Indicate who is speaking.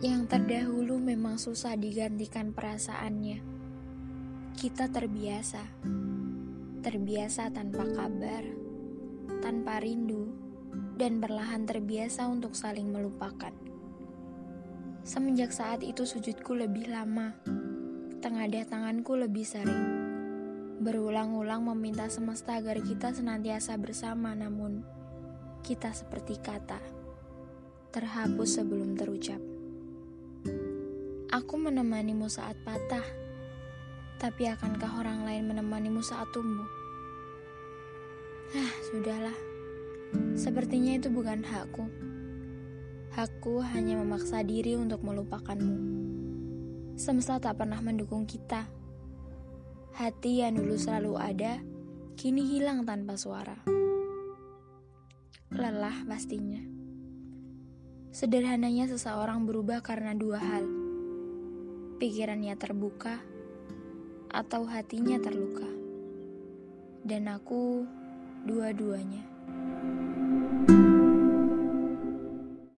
Speaker 1: terdahulu memang susah digantikan perasaannya. Kita terbiasa, terbiasa tanpa kabar, tanpa rindu, dan berlahan terbiasa untuk saling melupakan. Semenjak saat itu sujudku lebih lama, tengadah tanganku lebih sering. Berulang-ulang meminta semesta agar kita senantiasa bersama namun kita seperti kata, terhapus sebelum terucap. Aku menemanimu saat patah, tapi akankah orang lain menemanimu saat tumbuh? Ah, sudahlah. Sepertinya itu bukan hakku. Hakku hanya memaksa diri untuk melupakanmu. Semesta tak pernah mendukung kita. Hati yang dulu selalu ada, kini hilang tanpa suara. Lelah pastinya. Sederhananya seseorang berubah karena dua hal pikirannya terbuka atau hatinya terluka. Dan aku dua-duanya.